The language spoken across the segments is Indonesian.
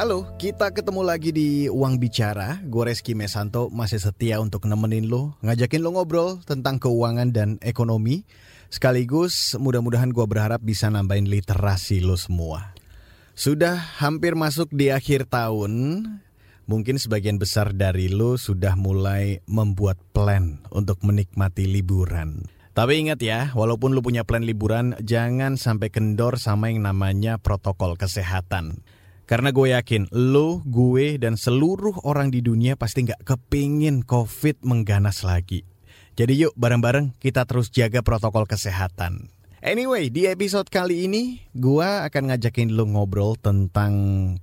Halo, kita ketemu lagi di Uang Bicara. Gue Reski Mesanto masih setia untuk nemenin lo, ngajakin lo ngobrol tentang keuangan dan ekonomi. Sekaligus mudah-mudahan gue berharap bisa nambahin literasi lo semua. Sudah hampir masuk di akhir tahun, mungkin sebagian besar dari lo sudah mulai membuat plan untuk menikmati liburan. Tapi ingat ya, walaupun lu punya plan liburan, jangan sampai kendor sama yang namanya protokol kesehatan. Karena gue yakin lo, gue, dan seluruh orang di dunia pasti nggak kepingin COVID mengganas lagi. Jadi yuk bareng-bareng kita terus jaga protokol kesehatan. Anyway, di episode kali ini gue akan ngajakin lo ngobrol tentang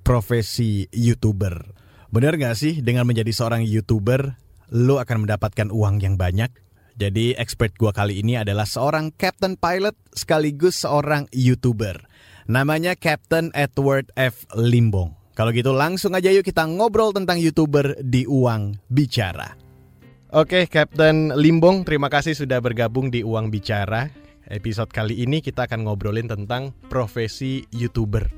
profesi YouTuber. Bener gak sih dengan menjadi seorang YouTuber, lo akan mendapatkan uang yang banyak? Jadi expert gue kali ini adalah seorang captain pilot sekaligus seorang YouTuber. Namanya Captain Edward F. Limbong. Kalau gitu langsung aja yuk kita ngobrol tentang YouTuber di Uang Bicara. Oke, Captain Limbong, terima kasih sudah bergabung di Uang Bicara. Episode kali ini kita akan ngobrolin tentang profesi YouTuber.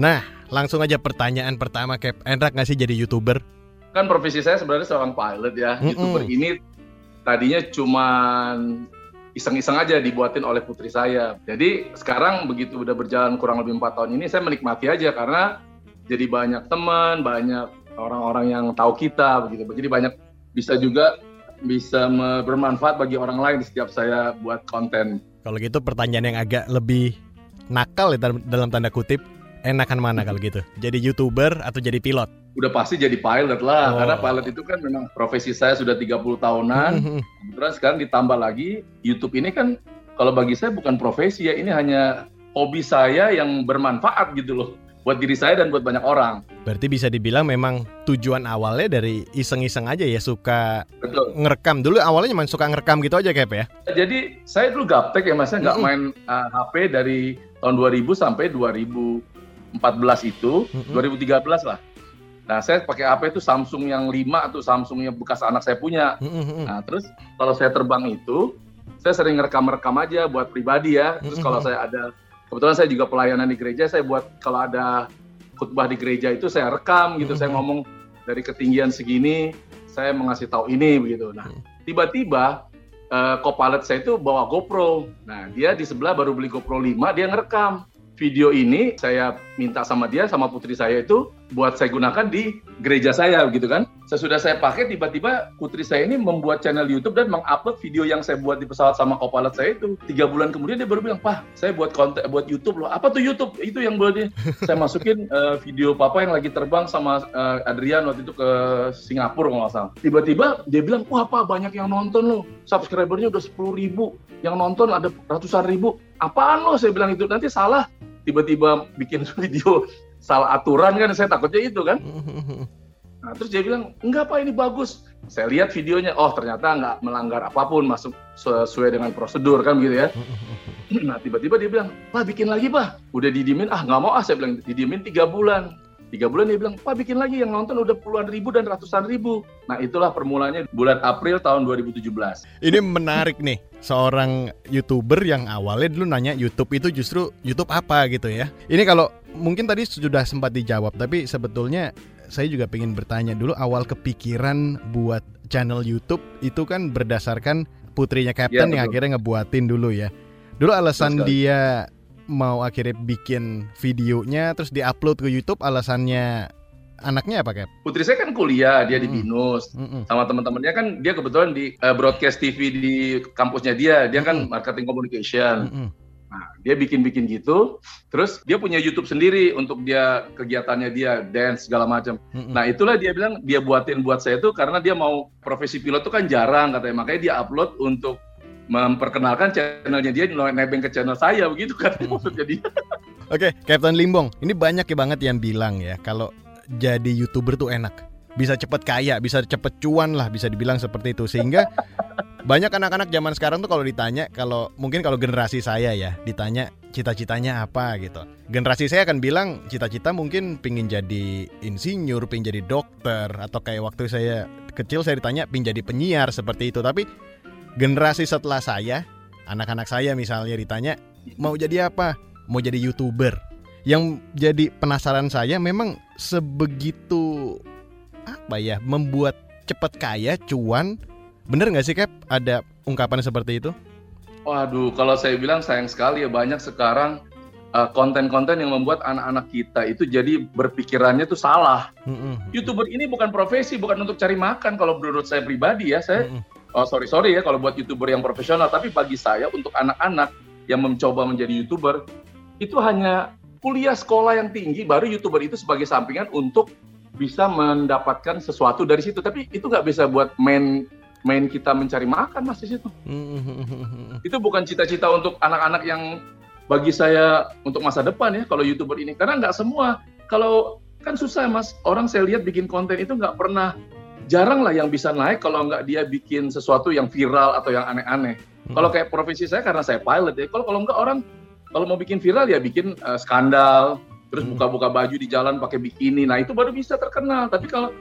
Nah, langsung aja pertanyaan pertama, Cap. Enak gak sih jadi YouTuber? Kan profesi saya sebenarnya seorang pilot ya. Mm-mm. YouTuber ini tadinya cuman iseng-iseng aja dibuatin oleh putri saya. Jadi sekarang begitu udah berjalan kurang lebih empat tahun ini, saya menikmati aja karena jadi banyak teman, banyak orang-orang yang tahu kita begitu. Jadi banyak bisa juga bisa bermanfaat bagi orang lain setiap saya buat konten. Kalau gitu pertanyaan yang agak lebih nakal ya dalam tanda kutip, enakan mana kalau gitu? Jadi YouTuber atau jadi pilot? Udah pasti jadi pilot lah, Oh. karena pilot itu kan memang profesi saya sudah 30 tahunan. Mhm. Kemudian sekarang ditambah lagi YouTube ini kan kalau bagi saya bukan profesi ya, ini hanya hobi saya yang bermanfaat gitu loh buat diri saya dan buat banyak orang. Berarti bisa dibilang memang tujuan awalnya dari iseng-iseng aja ya suka Betul. ngerekam dulu awalnya cuma suka ngerekam gitu aja kayak ya. Jadi saya dulu gaptek ya mas, saya nggak Mm-mm. main uh, HP dari tahun 2000 sampai 2014 itu, Mm-mm. 2013 lah. Nah saya pakai HP itu Samsung yang 5 atau Samsung yang bekas anak saya punya. Nah, terus kalau saya terbang itu, saya sering ngerekam-rekam aja buat pribadi ya. Terus kalau saya ada, kebetulan saya juga pelayanan di gereja, saya buat kalau ada khutbah di gereja itu saya rekam gitu, saya ngomong dari ketinggian segini, saya mengasih tahu ini begitu. Nah, Mhm. tiba-tiba eh, co-pilot saya itu bawa GoPro. Nah, dia di sebelah baru beli GoPro 5, dia ngerekam. Video ini saya minta sama dia sama putri saya itu buat saya gunakan di gereja saya gitu kan. Sesudah saya pakai tiba-tiba putri saya ini membuat channel YouTube dan mengupload video yang saya buat di pesawat sama co-pilot saya itu. Tiga bulan kemudian dia baru bilang, "Pak, saya buat konten buat YouTube loh." Apa tuh YouTube? Itu yang boleh saya masukin eh, video papa yang lagi terbang sama eh, Adrian waktu itu ke Singapura kalau nggak salah. Tiba-tiba dia bilang, "Wah, Pak, banyak yang nonton loh. Subscribernya udah 10 ribu. Yang nonton ada ratusan ribu. Apaan lo?" Saya bilang itu. Nanti salah. Tiba-tiba bikin video salah aturan kan saya takutnya itu kan. Nah, terus dia bilang, enggak pak ini bagus. Saya lihat videonya, oh ternyata nggak melanggar apa pun, masuk sesuai dengan prosedur kan gitu ya. Nah tiba-tiba dia bilang, pak bikin lagi pak. Udah didiemin, ah nggak mau ah saya bilang, didiemin tiga bulan. Tiga bulan dia bilang, pak bikin lagi yang nonton udah puluhan ribu dan ratusan ribu. Nah itulah permulanya bulan April tahun 2017. Ini menarik nih, seorang YouTuber yang awalnya dulu nanya YouTube itu justru YouTube apa gitu ya. Ini kalau mungkin tadi sudah sempat dijawab, tapi sebetulnya saya juga pengen bertanya dulu awal kepikiran buat channel YouTube itu kan berdasarkan putrinya Captain Iya, yang akhirnya ngebuatin dulu ya. Dulu alasan dia mau akhirnya bikin videonya terus diupload ke YouTube alasannya anaknya apa Cap? Putri saya kan kuliah, dia di Hmm. BINUS. Mm-mm. sama teman-temannya kan dia kebetulan di eh, broadcast TV di kampusnya dia dia kan Mm-mm. marketing communication Mm-mm. nah dia bikin-bikin gitu terus dia punya YouTube sendiri untuk dia kegiatannya dia dance segala macam Mm-mm. nah itulah dia bilang dia buatin buat saya itu karena dia mau profesi pilot itu kan jarang katanya makanya dia upload untuk memperkenalkan channelnya dia nebeng ke channel saya begitu kan Mm. maksudnya dia Oke, Captain Limbong, ini banyak ya banget yang bilang ya kalau jadi youtuber tuh enak, bisa cepet kaya, bisa cepet cuan lah, bisa dibilang seperti itu. Sehingga banyak anak-anak zaman sekarang tuh kalau ditanya, kalau mungkin kalau generasi saya ya, ditanya cita-citanya apa gitu. Generasi saya akan bilang cita-cita mungkin pingin jadi insinyur, pingin jadi dokter, atau kayak waktu saya kecil saya ditanya pingin jadi penyiar seperti itu. Tapi generasi setelah saya, anak-anak saya misalnya ditanya mau jadi apa? Mau jadi youtuber. Yang jadi penasaran saya memang sebegitu apa ya membuat cepat kaya cuan bener nggak sih Cap ada ungkapan seperti itu? Waduh, kalau saya bilang sayang sekali ya banyak sekarang uh, konten-konten yang membuat anak-anak kita itu jadi berpikirannya tuh salah. Mm-hmm. YouTuber ini bukan profesi, bukan untuk cari makan. Kalau menurut saya pribadi ya, saya mm-hmm. Oh sorry sorry ya kalau buat youtuber yang profesional. Tapi bagi saya untuk anak-anak yang mencoba menjadi youtuber itu hanya kuliah sekolah yang tinggi baru youtuber itu sebagai sampingan untuk bisa mendapatkan sesuatu dari situ. Tapi itu nggak bisa buat main main kita mencari makan mas di situ. Mm-hmm. Itu bukan cita-cita untuk anak-anak yang bagi saya untuk masa depan ya kalau youtuber ini karena nggak semua kalau kan susah mas orang saya lihat bikin konten itu nggak pernah jarang lah yang bisa naik kalau nggak dia bikin sesuatu yang viral atau yang aneh-aneh. Hmm. Kalau kayak profesi saya karena saya pilot ya. Kalau kalau nggak orang kalau mau bikin viral ya bikin uh, skandal, terus hmm. buka-buka baju di jalan pakai bikini. Nah itu baru bisa terkenal. Tapi kalau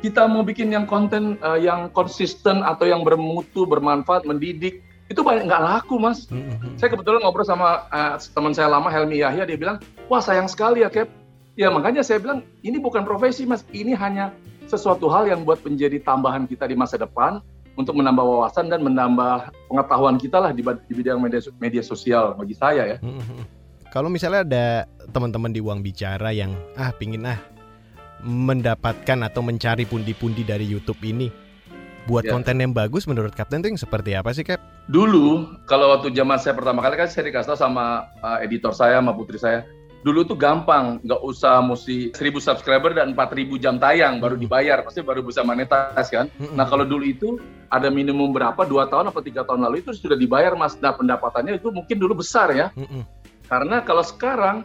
kita mau bikin yang konten uh, yang konsisten atau yang bermutu, bermanfaat, mendidik, itu banyak nggak laku mas. Mm-hmm. Saya kebetulan ngobrol sama uh, teman saya lama Helmi Yahya, dia bilang, wah sayang sekali ya Cap. Ya makanya saya bilang ini bukan profesi mas, ini hanya sesuatu hal yang buat menjadi tambahan kita di masa depan untuk menambah wawasan dan menambah pengetahuan kita lah di, di bidang media, media sosial bagi saya ya. Mm-hmm. Kalau misalnya ada teman-teman di uang bicara yang ah pingin ah mendapatkan atau mencari pundi-pundi dari YouTube ini buat ya. konten yang bagus menurut Kapten itu yang seperti apa sih Cap? Dulu kalau waktu zaman saya pertama kali kan saya dikasih tahu sama uh, editor saya sama putri saya dulu tuh gampang nggak usah mesti 1000 subscriber dan 4000 jam tayang baru dibayar pasti baru bisa monetas kan? Nah kalau dulu itu ada minimum berapa dua tahun atau tiga tahun lalu itu sudah dibayar mas. Nah pendapatannya itu mungkin dulu besar ya. Karena kalau sekarang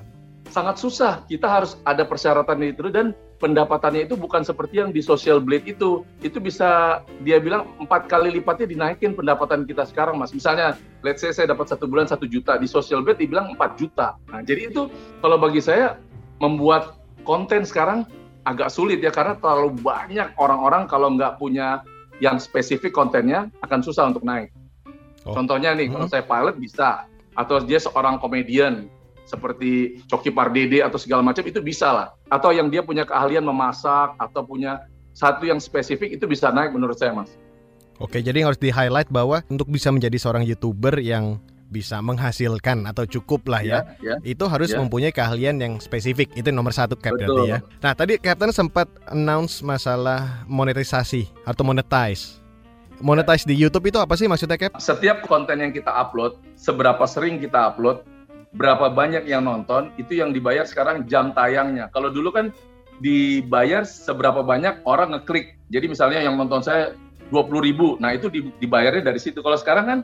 sangat susah kita harus ada persyaratan itu dan pendapatannya itu bukan seperti yang di social blade itu. Itu bisa dia bilang empat kali lipatnya dinaikin pendapatan kita sekarang, mas. Misalnya, let's say saya dapat satu bulan satu juta di social blade dibilang empat juta. Nah, jadi itu kalau bagi saya membuat konten sekarang agak sulit ya karena terlalu banyak orang-orang kalau nggak punya yang spesifik kontennya akan susah untuk naik. Oh. Contohnya nih, hmm. kalau saya pilot bisa, atau dia seorang komedian, seperti Coki Pardede atau segala macam itu bisa lah. Atau yang dia punya keahlian memasak atau punya satu yang spesifik itu bisa naik menurut saya mas. Oke, jadi harus di highlight bahwa untuk bisa menjadi seorang youtuber yang bisa menghasilkan atau cukup lah ya, ya, ya itu harus ya. mempunyai keahlian yang spesifik itu nomor satu Cap berarti ya. Nah tadi Captain sempat announce masalah monetisasi atau monetize. Monetize di YouTube itu apa sih maksudnya Cap? Setiap konten yang kita upload, seberapa sering kita upload, berapa banyak yang nonton itu yang dibayar sekarang jam tayangnya. Kalau dulu kan dibayar seberapa banyak orang ngeklik. Jadi misalnya yang nonton saya 20 ribu, nah itu dibayarnya dari situ. Kalau sekarang kan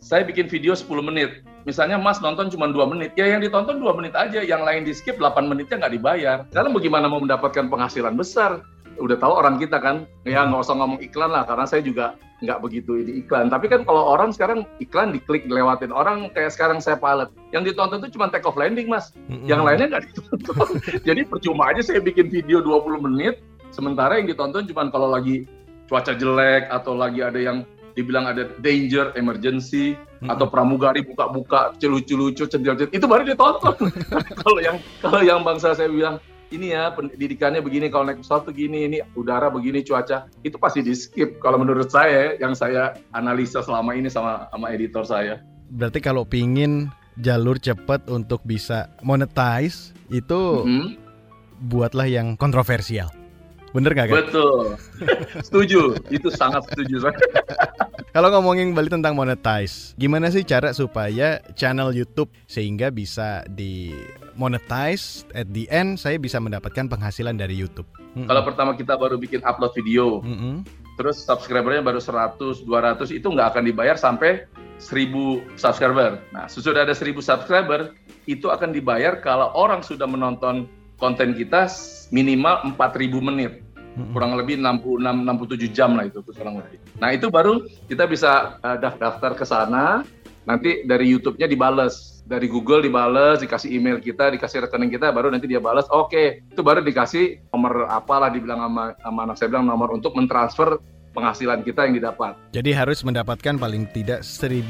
saya bikin video 10 menit. Misalnya Mas nonton cuma 2 menit, ya yang ditonton 2 menit aja, yang lain di skip 8 menitnya nggak dibayar. Sekarang bagaimana mau mendapatkan penghasilan besar? Udah tahu orang kita kan, ya nggak usah ngomong iklan lah, karena saya juga nggak begitu di iklan. Tapi kan kalau orang sekarang iklan diklik lewatin orang kayak sekarang saya pilot, yang ditonton itu cuma take off landing mas, mm-hmm. yang lainnya nggak ditonton. Jadi percuma aja saya bikin video 20 menit, sementara yang ditonton cuma kalau lagi cuaca jelek atau lagi ada yang dibilang ada danger, emergency, mm-hmm. atau pramugari buka-buka lucu-lucu, centil-centil, itu baru ditonton. kalau yang kalau yang bangsa saya bilang ini ya pendidikannya begini kalau naik pesawat tuh gini ini udara begini cuaca itu pasti di skip kalau menurut saya yang saya analisa selama ini sama sama editor saya berarti kalau pingin jalur cepat untuk bisa monetize itu mm -hmm. buatlah yang kontroversial Bener gak kan? Betul. setuju. Itu sangat setuju. Kalau ngomongin kembali tentang monetize, gimana sih cara supaya channel YouTube sehingga bisa di monetize at the end saya bisa mendapatkan penghasilan dari YouTube? Mm -hmm. Kalau pertama kita baru bikin upload video, mm -hmm. terus subscribernya baru 100, 200 itu nggak akan dibayar sampai 1000 subscriber. Nah, sesudah ada 1000 subscriber itu akan dibayar kalau orang sudah menonton konten kita minimal 4000 menit kurang lebih 66 67 jam lah itu kurang lebih. Nah, itu baru kita bisa uh, daftar ke sana, nanti dari YouTube-nya dibales, dari Google dibales, dikasih email kita, dikasih rekening kita, baru nanti dia balas, oke, okay. itu baru dikasih nomor apalah dibilang sama, sama anak saya bilang nomor untuk mentransfer penghasilan kita yang didapat. Jadi harus mendapatkan paling tidak 1000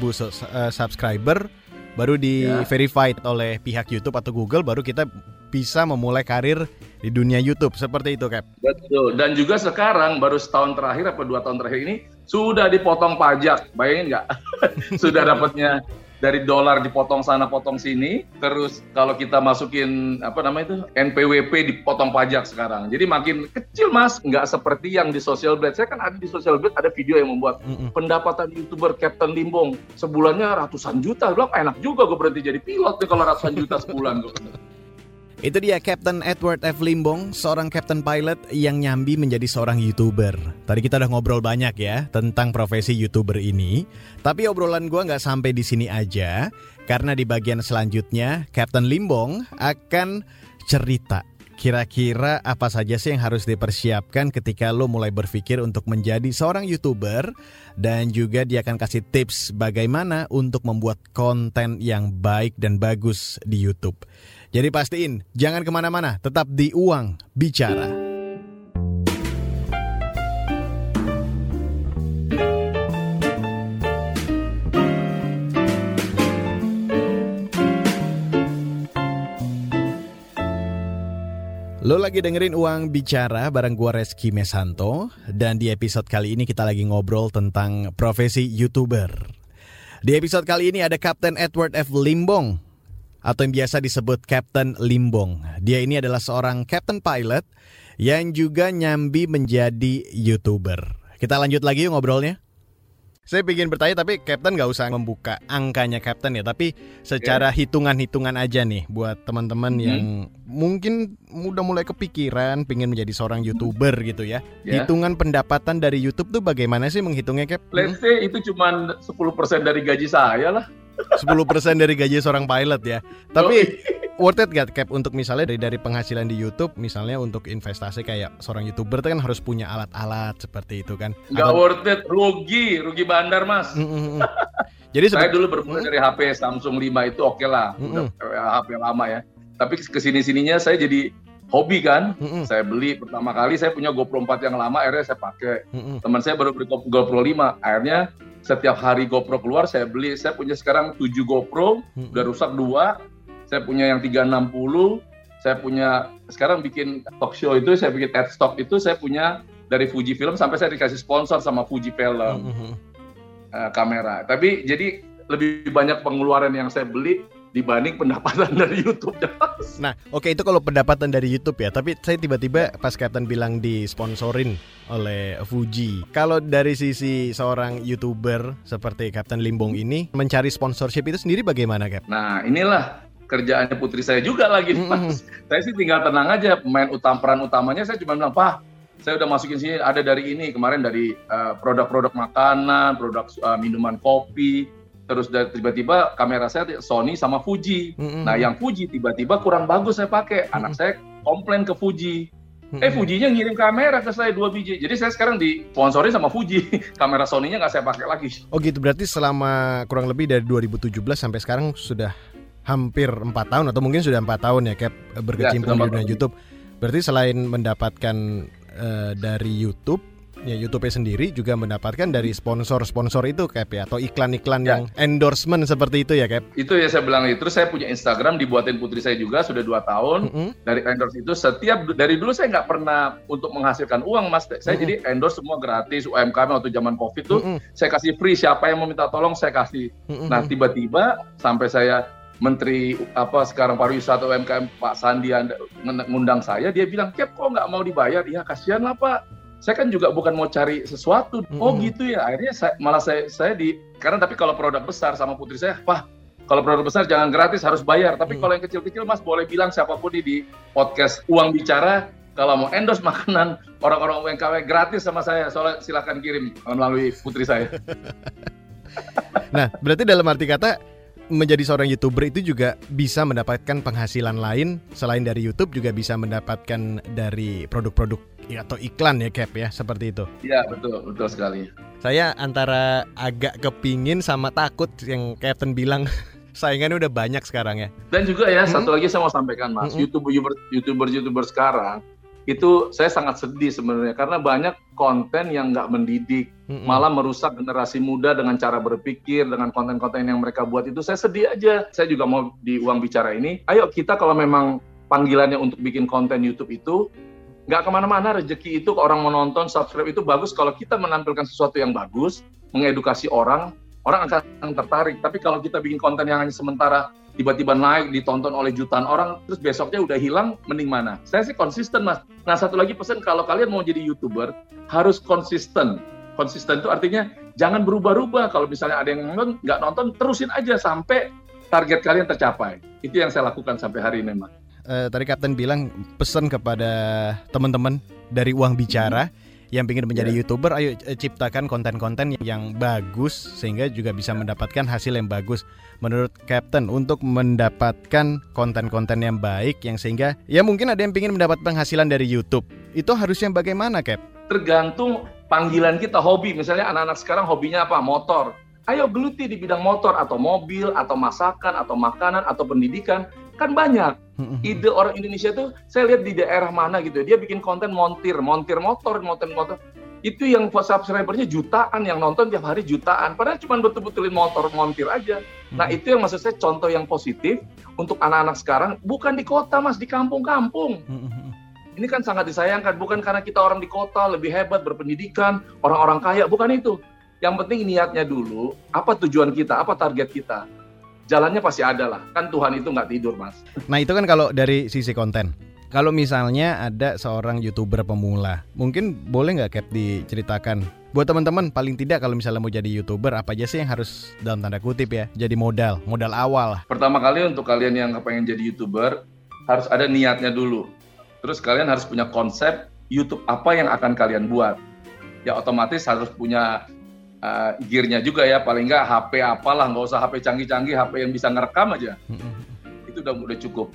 subscriber baru di ya. verified oleh pihak YouTube atau Google, baru kita bisa memulai karir di dunia YouTube seperti itu, Cap. Betul. Dan juga sekarang baru setahun terakhir atau dua tahun terakhir ini sudah dipotong pajak, bayangin nggak? sudah dapatnya dari dolar dipotong sana potong sini. Terus kalau kita masukin apa namanya itu NPWP dipotong pajak sekarang. Jadi makin kecil mas. Nggak seperti yang di social blade. Saya kan ada di social blade ada video yang membuat mm -mm. pendapatan youtuber Captain Limbong. Sebulannya ratusan juta. Bilang enak juga gue berhenti jadi pilot nih kalau ratusan juta sebulan. Gue itu dia Captain Edward F. Limbong, seorang captain pilot yang nyambi menjadi seorang YouTuber. Tadi kita udah ngobrol banyak ya tentang profesi YouTuber ini. Tapi obrolan gua nggak sampai di sini aja, karena di bagian selanjutnya Captain Limbong akan cerita kira-kira apa saja sih yang harus dipersiapkan ketika lo mulai berpikir untuk menjadi seorang YouTuber dan juga dia akan kasih tips bagaimana untuk membuat konten yang baik dan bagus di YouTube. Jadi pastiin, jangan ke mana-mana, tetap di Uang Bicara. Lo lagi dengerin Uang Bicara bareng gua Reski Mesanto dan di episode kali ini kita lagi ngobrol tentang profesi YouTuber. Di episode kali ini ada Kapten Edward F. Limbong atau yang biasa disebut Captain Limbong. Dia ini adalah seorang captain pilot yang juga nyambi menjadi YouTuber. Kita lanjut lagi yuk ngobrolnya. Saya ingin bertanya tapi Captain gak usah membuka angkanya Captain ya, tapi secara hitungan-hitungan aja nih buat teman-teman hmm. yang mungkin udah mulai kepikiran pengen menjadi seorang YouTuber gitu ya. Yeah. Hitungan pendapatan dari YouTube tuh bagaimana sih menghitungnya Cap? Let's say itu cuma 10% dari gaji saya lah. 10% dari gaji seorang pilot ya. Tapi worth it gak Cap untuk misalnya dari dari penghasilan di YouTube misalnya untuk investasi kayak seorang YouTuber itu kan harus punya alat-alat seperti itu kan. Gak Atau... worth it, rugi, rugi bandar, Mas. Mm -mm. Jadi saya dulu bermula mm. dari HP Samsung 5 itu oke okay lah, mm -mm. HP lama ya. Tapi ke sini-sininya saya jadi hobi kan. Mm -mm. Saya beli pertama kali saya punya GoPro 4 yang lama akhirnya saya pakai. Mm -mm. Teman saya baru beli GoPro 5, akhirnya setiap hari GoPro keluar saya beli. Saya punya sekarang 7 GoPro, hmm. udah rusak dua. Saya punya yang 360. Saya punya sekarang bikin talk show itu, saya bikin ad stock itu saya punya dari Fuji Film sampai saya dikasih sponsor sama Fuji Film hmm. uh, kamera. Tapi jadi lebih banyak pengeluaran yang saya beli dibanding pendapatan dari YouTube. nah, oke okay, itu kalau pendapatan dari YouTube ya. Tapi saya tiba-tiba pas Captain bilang disponsorin oleh Fuji. Kalau dari sisi seorang YouTuber seperti Captain Limbong ini mencari sponsorship itu sendiri bagaimana, Cap? Nah, inilah kerjaannya putri saya juga lagi, mm -hmm. Saya sih tinggal tenang aja. Pemain utama peran utamanya saya cuma bilang, "Pak, saya udah masukin sini ada dari ini kemarin dari eh, produk-produk uh, makanan, produk uh, minuman kopi, terus tiba-tiba kamera saya Sony sama Fuji. Mm-hmm. Nah, yang Fuji tiba-tiba kurang bagus saya pakai. Anak mm-hmm. saya komplain ke Fuji. Mm-hmm. Eh, Fujinya ngirim kamera ke saya dua biji. Jadi saya sekarang disponsori sama Fuji. kamera Sony-nya nggak saya pakai lagi. Oh gitu, berarti selama kurang lebih dari 2017 sampai sekarang sudah hampir empat tahun atau mungkin sudah empat tahun ya Cap berkecimpung ya, di dunia YouTube. Berarti selain mendapatkan uh, dari YouTube ya YouTube sendiri juga mendapatkan dari sponsor-sponsor itu Cap ya atau iklan-iklan ya. yang endorsement seperti itu ya Cap. Itu ya saya bilang itu saya punya Instagram dibuatin putri saya juga sudah dua tahun mm -hmm. dari endorse itu setiap dari dulu saya nggak pernah untuk menghasilkan uang Mas. Saya mm -hmm. jadi endorse semua gratis UMKM waktu zaman Covid tuh mm -hmm. saya kasih free siapa yang mau minta tolong saya kasih. Mm -hmm. Nah tiba-tiba sampai saya Menteri apa sekarang pariwisata UMKM Pak Sandi ngundang saya, dia bilang, Cap kok nggak mau dibayar? Ya kasihan lah Pak saya kan juga bukan mau cari sesuatu. Mm-hmm. Oh gitu ya. Akhirnya saya, malah saya saya di karena tapi kalau produk besar sama putri saya, wah kalau produk besar jangan gratis harus bayar. Tapi mm. kalau yang kecil-kecil Mas boleh bilang siapa pun di, di podcast Uang Bicara kalau mau endorse makanan orang-orang UMKW gratis sama saya. Soalnya silakan kirim melalui putri saya. nah, berarti dalam arti kata menjadi seorang youtuber itu juga bisa mendapatkan penghasilan lain selain dari YouTube juga bisa mendapatkan dari produk-produk atau iklan ya Cap ya seperti itu. Iya betul betul sekali. Saya antara agak kepingin sama takut yang Captain bilang saingannya udah banyak sekarang ya. Dan juga ya hmm? satu lagi saya mau sampaikan mas, hmm. youtuber youtuber youtuber youtuber sekarang itu saya sangat sedih sebenarnya karena banyak konten yang nggak mendidik, mm-hmm. malah merusak generasi muda dengan cara berpikir, dengan konten-konten yang mereka buat itu, saya sedih aja. Saya juga mau di uang bicara ini, ayo kita kalau memang panggilannya untuk bikin konten YouTube itu, nggak ke mana-mana. Rezeki itu ke orang menonton, subscribe itu bagus. Kalau kita menampilkan sesuatu yang bagus, mengedukasi orang, orang akan tertarik. Tapi kalau kita bikin konten yang hanya sementara tiba-tiba naik ditonton oleh jutaan orang terus besoknya udah hilang mending mana? Saya sih konsisten mas. Nah satu lagi pesan kalau kalian mau jadi youtuber harus konsisten. Konsisten itu artinya jangan berubah-ubah. Kalau misalnya ada yang nonton nggak nonton terusin aja sampai target kalian tercapai. Itu yang saya lakukan sampai hari ini mas. Uh, tadi Kapten bilang pesan kepada teman-teman dari uang bicara hmm yang ingin menjadi yeah. youtuber, ayo eh, ciptakan konten-konten yang bagus sehingga juga bisa mendapatkan hasil yang bagus. Menurut Captain untuk mendapatkan konten-konten yang baik yang sehingga ya mungkin ada yang ingin mendapat penghasilan dari YouTube. Itu harusnya bagaimana, Cap? Tergantung panggilan kita hobi. Misalnya anak-anak sekarang hobinya apa? Motor. Ayo geluti di bidang motor atau mobil atau masakan atau makanan atau pendidikan kan banyak ide orang Indonesia tuh saya lihat di daerah mana gitu dia bikin konten montir montir motor montir motor. Itu yang subscribernya jutaan yang nonton tiap hari jutaan. Padahal cuma betul-betulin motor montir aja. Nah itu yang maksud saya contoh yang positif untuk anak-anak sekarang bukan di kota mas di kampung-kampung. Ini kan sangat disayangkan bukan karena kita orang di kota lebih hebat berpendidikan orang-orang kaya bukan itu. Yang penting niatnya dulu apa tujuan kita apa target kita jalannya pasti ada lah. Kan Tuhan itu nggak tidur, Mas. Nah, itu kan kalau dari sisi konten. Kalau misalnya ada seorang youtuber pemula, mungkin boleh nggak Cap diceritakan buat teman-teman paling tidak kalau misalnya mau jadi youtuber apa aja sih yang harus dalam tanda kutip ya jadi modal modal awal. Pertama kali untuk kalian yang pengen jadi youtuber harus ada niatnya dulu. Terus kalian harus punya konsep YouTube apa yang akan kalian buat. Ya otomatis harus punya uh, gearnya juga ya paling nggak HP apalah nggak usah HP canggih-canggih HP yang bisa ngerekam aja. Itu udah udah cukup.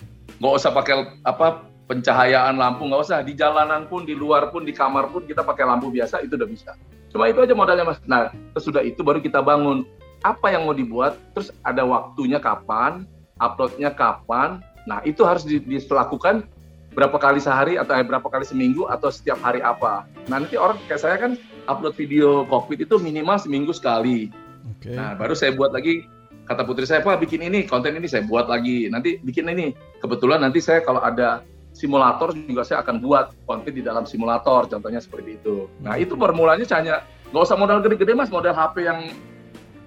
Nggak usah pakai apa pencahayaan lampu nggak usah. Di jalanan pun di luar pun di kamar pun kita pakai lampu biasa itu udah bisa. Cuma itu aja modalnya mas. Nah sesudah itu baru kita bangun. Apa yang mau dibuat terus ada waktunya kapan uploadnya kapan. Nah itu harus dilakukan berapa kali sehari atau berapa kali seminggu atau setiap hari apa. Nanti orang kayak saya kan upload video kokpit itu minimal seminggu sekali. Okay. Nah baru saya buat lagi kata putri saya pak bikin ini konten ini saya buat lagi nanti bikin ini kebetulan nanti saya kalau ada simulator juga saya akan buat konten di dalam simulator contohnya seperti itu. Nah itu permulanya hanya nggak usah modal gede-gede mas modal HP yang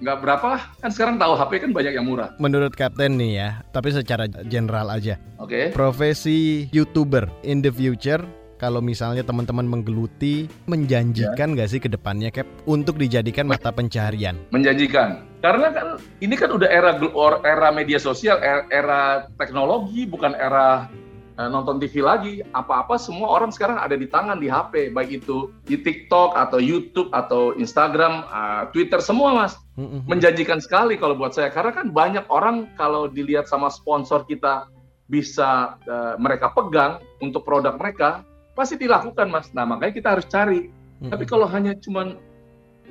nggak berapa lah kan sekarang tahu HP kan banyak yang murah. Menurut Kapten nih ya, tapi secara general aja. Oke. Okay. Profesi youtuber in the future kalau misalnya teman-teman menggeluti menjanjikan nggak ya. sih ke depannya Cap untuk dijadikan mata pencaharian? Menjanjikan. Karena kan ini kan udah era era media sosial, era, era teknologi bukan era Eh, nonton TV lagi, apa-apa semua orang sekarang ada di tangan di HP, baik itu di TikTok atau YouTube atau Instagram, uh, Twitter semua mas, menjanjikan sekali kalau buat saya. Karena kan banyak orang kalau dilihat sama sponsor kita bisa uh, mereka pegang untuk produk mereka pasti dilakukan mas. Nah makanya kita harus cari. Mm-hmm. Tapi kalau hanya cuman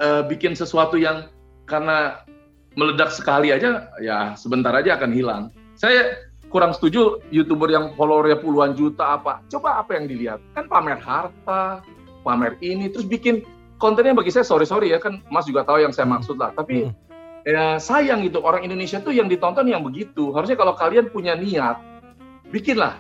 uh, bikin sesuatu yang karena meledak sekali aja, ya sebentar aja akan hilang. Saya kurang setuju youtuber yang followernya puluhan juta apa coba apa yang dilihat kan pamer harta pamer ini terus bikin kontennya bagi saya sorry sorry ya kan mas juga tahu yang saya maksud lah tapi hmm. ya sayang gitu orang Indonesia tuh yang ditonton yang begitu harusnya kalau kalian punya niat bikinlah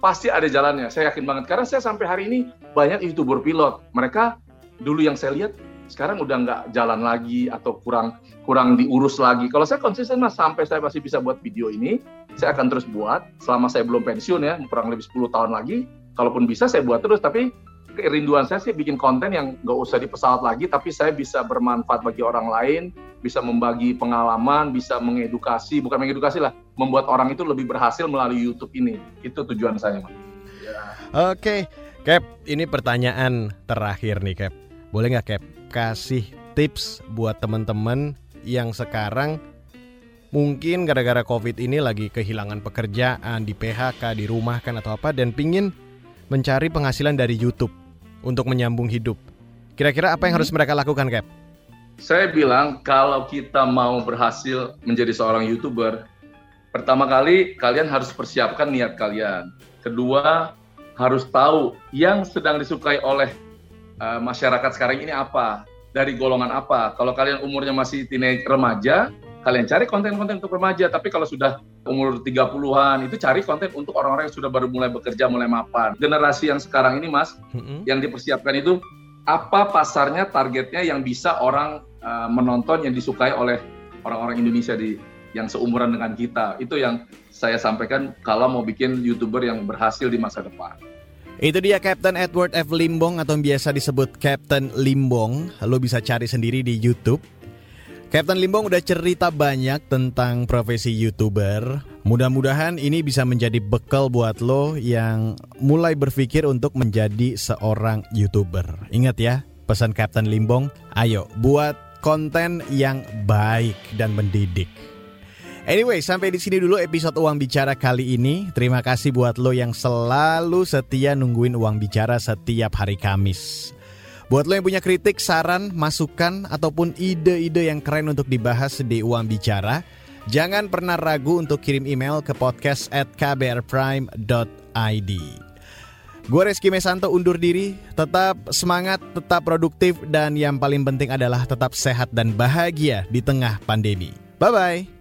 pasti ada jalannya saya yakin banget karena saya sampai hari ini banyak youtuber pilot mereka dulu yang saya lihat sekarang udah nggak jalan lagi atau kurang kurang diurus lagi. Kalau saya konsisten mas sampai saya masih bisa buat video ini, saya akan terus buat selama saya belum pensiun ya, kurang lebih 10 tahun lagi. Kalaupun bisa saya buat terus, tapi kerinduan saya sih bikin konten yang nggak usah di pesawat lagi, tapi saya bisa bermanfaat bagi orang lain, bisa membagi pengalaman, bisa mengedukasi, bukan mengedukasi lah, membuat orang itu lebih berhasil melalui YouTube ini. Itu tujuan saya, mas. Ya. Oke, Cap, ini pertanyaan terakhir nih, Cap. Boleh nggak, Cap? kasih tips buat teman-teman yang sekarang mungkin gara-gara covid ini lagi kehilangan pekerjaan di PHK di rumah kan atau apa dan pingin mencari penghasilan dari YouTube untuk menyambung hidup. Kira-kira apa yang harus mereka lakukan, Cap? Saya bilang kalau kita mau berhasil menjadi seorang YouTuber, pertama kali kalian harus persiapkan niat kalian. Kedua, harus tahu yang sedang disukai oleh uh, masyarakat sekarang ini apa, dari golongan apa. Kalau kalian umurnya masih teenage remaja, kalian cari konten-konten untuk remaja. Tapi kalau sudah umur 30-an, itu cari konten untuk orang-orang yang sudah baru mulai bekerja, mulai mapan. Generasi yang sekarang ini, Mas, mm-hmm. yang dipersiapkan itu apa pasarnya, targetnya yang bisa orang uh, menonton yang disukai oleh orang-orang Indonesia di yang seumuran dengan kita. Itu yang saya sampaikan kalau mau bikin YouTuber yang berhasil di masa depan. Itu dia Captain Edward F. Limbong atau yang biasa disebut Captain Limbong. Lo bisa cari sendiri di YouTube. Captain Limbong udah cerita banyak tentang profesi YouTuber. Mudah-mudahan ini bisa menjadi bekal buat lo yang mulai berpikir untuk menjadi seorang YouTuber. Ingat ya, pesan Captain Limbong, ayo buat konten yang baik dan mendidik. Anyway, sampai di sini dulu episode Uang Bicara kali ini. Terima kasih buat lo yang selalu setia nungguin Uang Bicara setiap hari Kamis. Buat lo yang punya kritik, saran, masukan, ataupun ide-ide yang keren untuk dibahas di Uang Bicara, jangan pernah ragu untuk kirim email ke podcast at kbrprime.id. Gue Reski Mesanto undur diri, tetap semangat, tetap produktif, dan yang paling penting adalah tetap sehat dan bahagia di tengah pandemi. Bye-bye.